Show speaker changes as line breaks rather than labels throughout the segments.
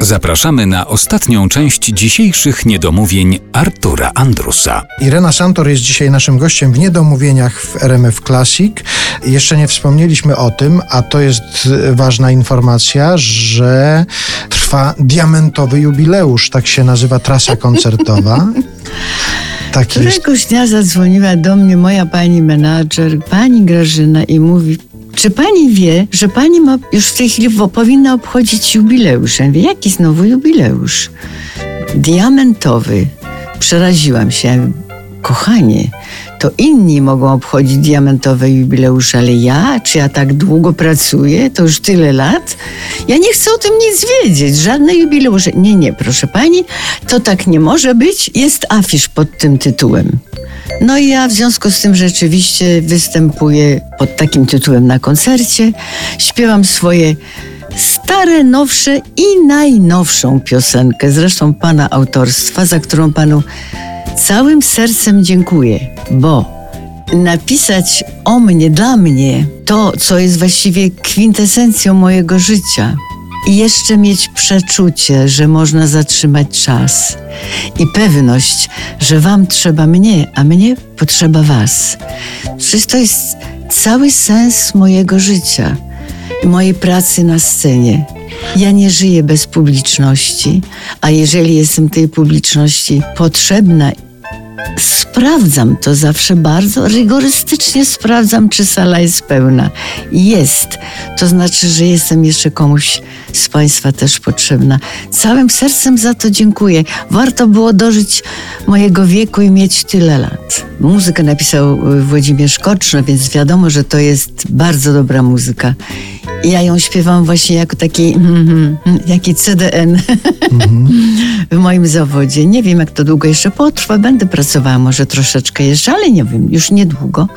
Zapraszamy na ostatnią część dzisiejszych niedomówień Artura Andrusa.
Irena Santor jest dzisiaj naszym gościem w Niedomówieniach w RMF Classic. Jeszcze nie wspomnieliśmy o tym, a to jest ważna informacja, że trwa diamentowy jubileusz, tak się nazywa trasa koncertowa.
Tak. Któregoś dnia zadzwoniła do mnie moja pani menadżer, pani Grażyna i mówi czy pani wie, że pani ma już w tej chwili powinna obchodzić jubileusz? Ja mówię, jaki znowu jubileusz? Diamentowy. Przeraziłam się. Kochanie, to inni mogą obchodzić diamentowe jubileusze, ale ja, czy ja tak długo pracuję, to już tyle lat, ja nie chcę o tym nic wiedzieć, żadne jubileusze. Nie, nie, proszę pani, to tak nie może być. Jest afisz pod tym tytułem. No i ja w związku z tym rzeczywiście występuję pod takim tytułem na koncercie. Śpiewam swoje stare, nowsze i najnowszą piosenkę, zresztą pana autorstwa, za którą panu całym sercem dziękuję, bo napisać o mnie, dla mnie, to, co jest właściwie kwintesencją mojego życia, i jeszcze mieć przeczucie, że można zatrzymać czas i pewność, że Wam trzeba mnie, a mnie potrzeba Was. Przecież to jest cały sens mojego życia mojej pracy na scenie. Ja nie żyję bez publiczności, a jeżeli jestem tej publiczności potrzebna sprawdzam to zawsze bardzo rygorystycznie sprawdzam, czy sala jest pełna. Jest. To znaczy, że jestem jeszcze komuś z Państwa też potrzebna. Całym sercem za to dziękuję. Warto było dożyć mojego wieku i mieć tyle lat. Muzykę napisał Włodzimierz Koczno, więc wiadomo, że to jest bardzo dobra muzyka. Ja ją śpiewam właśnie jako taki, mm, jaki CDN mm-hmm. w moim zawodzie. Nie wiem, jak to długo jeszcze potrwa. Będę pracowała może troszeczkę jeszcze, ale nie wiem, już niedługo,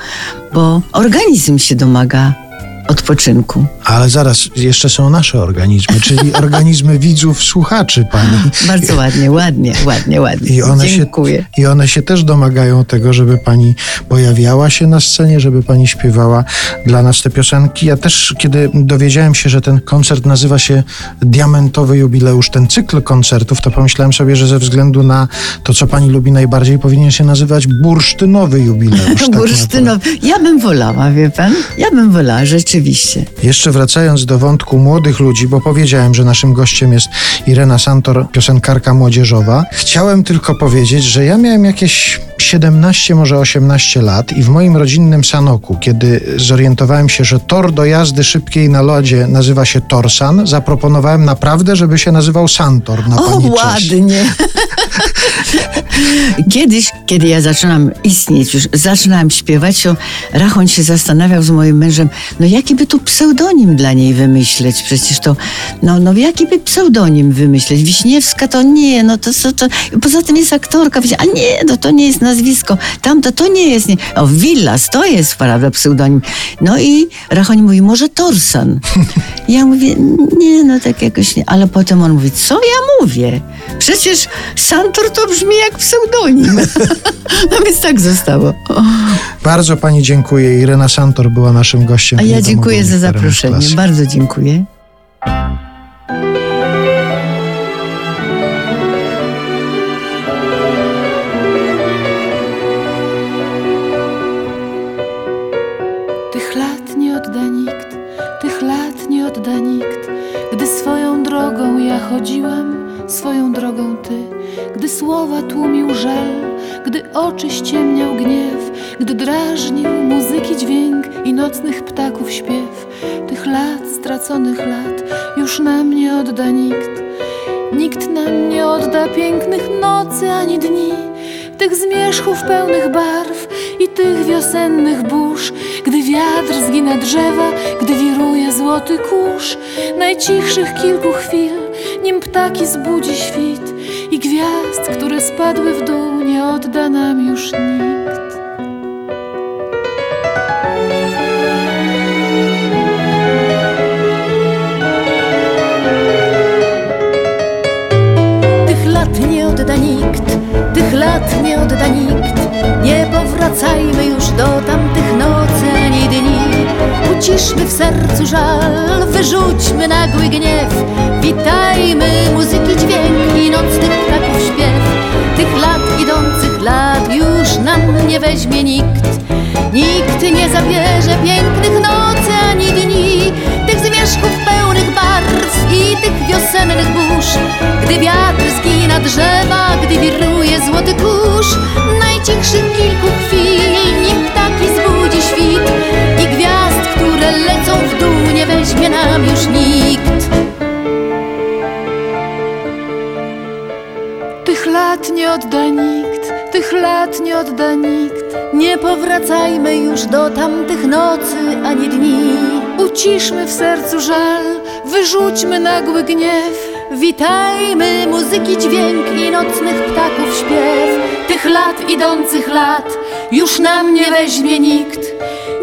bo organizm się domaga odpoczynku.
Ale zaraz, jeszcze są nasze organizmy, czyli organizmy widzów, słuchaczy pani.
Bardzo ładnie, ładnie, ładnie, ładnie. I one Dziękuję.
Się, I one się też domagają tego, żeby pani pojawiała się na scenie, żeby pani śpiewała dla nas te piosenki. Ja też, kiedy dowiedziałem się, że ten koncert nazywa się Diamentowy Jubileusz, ten cykl koncertów, to pomyślałem sobie, że ze względu na to, co pani lubi najbardziej, powinien się nazywać Bursztynowy Jubileusz.
Tak Bursztynowy. Ja bym wolała, wie pan? Ja bym wolała, rzeczywiście Rzeczywiście.
Jeszcze wracając do wątku młodych ludzi, bo powiedziałem, że naszym gościem jest Irena Santor, piosenkarka młodzieżowa. Chciałem tylko powiedzieć, że ja miałem jakieś 17, może 18 lat i w moim rodzinnym Sanoku, kiedy zorientowałem się, że tor do jazdy szybkiej na lodzie nazywa się Torsan, zaproponowałem naprawdę, żeby się nazywał Santor na
o,
pani
ładnie. Kiedyś, kiedy ja zaczynam istnieć, już zaczynałem śpiewać, to Rachon się zastanawiał z moim mężem, no jaki by tu pseudonim dla niej wymyśleć? Przecież to, no, no jaki by pseudonim wymyśleć? Wiśniewska to nie, no to, to, to poza tym jest aktorka, a nie, no to nie jest nazwisko, tamto to nie jest, nie. O, Villas, to jest, prawda, pseudonim. No i Rachon mówi, może Torsan. Ja mówię, nie, no tak jakoś nie, ale potem on mówi, co ja mówię? Przecież Santor to brzmi jak pseudonim. no więc tak zostało.
Bardzo pani dziękuję. Irena Santor była naszym gościem.
A ja dziękuję za zaproszenie. Bardzo dziękuję.
Gdy słowa tłumił żal, gdy oczy ściemniał gniew, gdy drażnił muzyki dźwięk i nocnych ptaków śpiew. Tych lat, straconych lat, już nam nie odda nikt. Nikt nam nie odda pięknych nocy ani dni, tych zmierzchów pełnych barw i tych wiosennych burz, gdy wiatr zgina drzewa, gdy wiruje złoty kurz, najcichszych kilku chwil nim ptaki zbudzi świt i gwiazd, które spadły w dół, nie odda nam już nikt. Tych lat nie odda nikt, tych lat nie odda nikt. Nie powracajmy już do tamtych nocy ani dni. Uciszmy w sercu żal, Wyrzućmy nagły gniew. Witajmy muzyki
dźwięk i nocnych ptaków śpiew. Tych lat idących lat już nam nie weźmie nikt. Nikt nie
zabierze pięknych nocy ani dni. Tych zmierzchów pełnych barw i tych wiosennych burz. Gdy wiatr zgina drzewa, gdy wiruje złoty kurz Najcichszych kilku nam już nikt. Tych lat nie odda nikt, tych lat nie odda nikt. Nie powracajmy już do tamtych nocy ani dni. Uciszmy w sercu żal, wyrzućmy nagły gniew. Witajmy muzyki dźwięk i nocnych ptaków śpiew. Tych lat idących lat już nam nie weźmie nikt.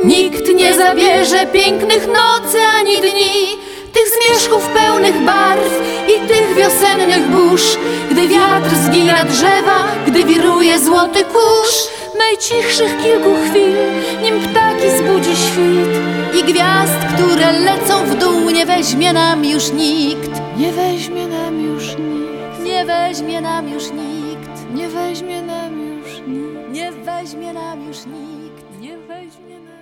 Nikt nie zabierze pięknych nocy ani dni tych zmierzchów pełnych barw i tych wiosennych burz, gdy wiatr zgina drzewa, gdy wiruje złoty kurz, najcichszych kilku chwil, nim ptaki zbudzi świt i gwiazd, które lecą w dół, nie weźmie nam już nikt. Nie weźmie nam już nikt. Nie weźmie nam już nikt. Nie weźmie nam już nikt. Nie weźmie nam już nikt. Nie weźmie nam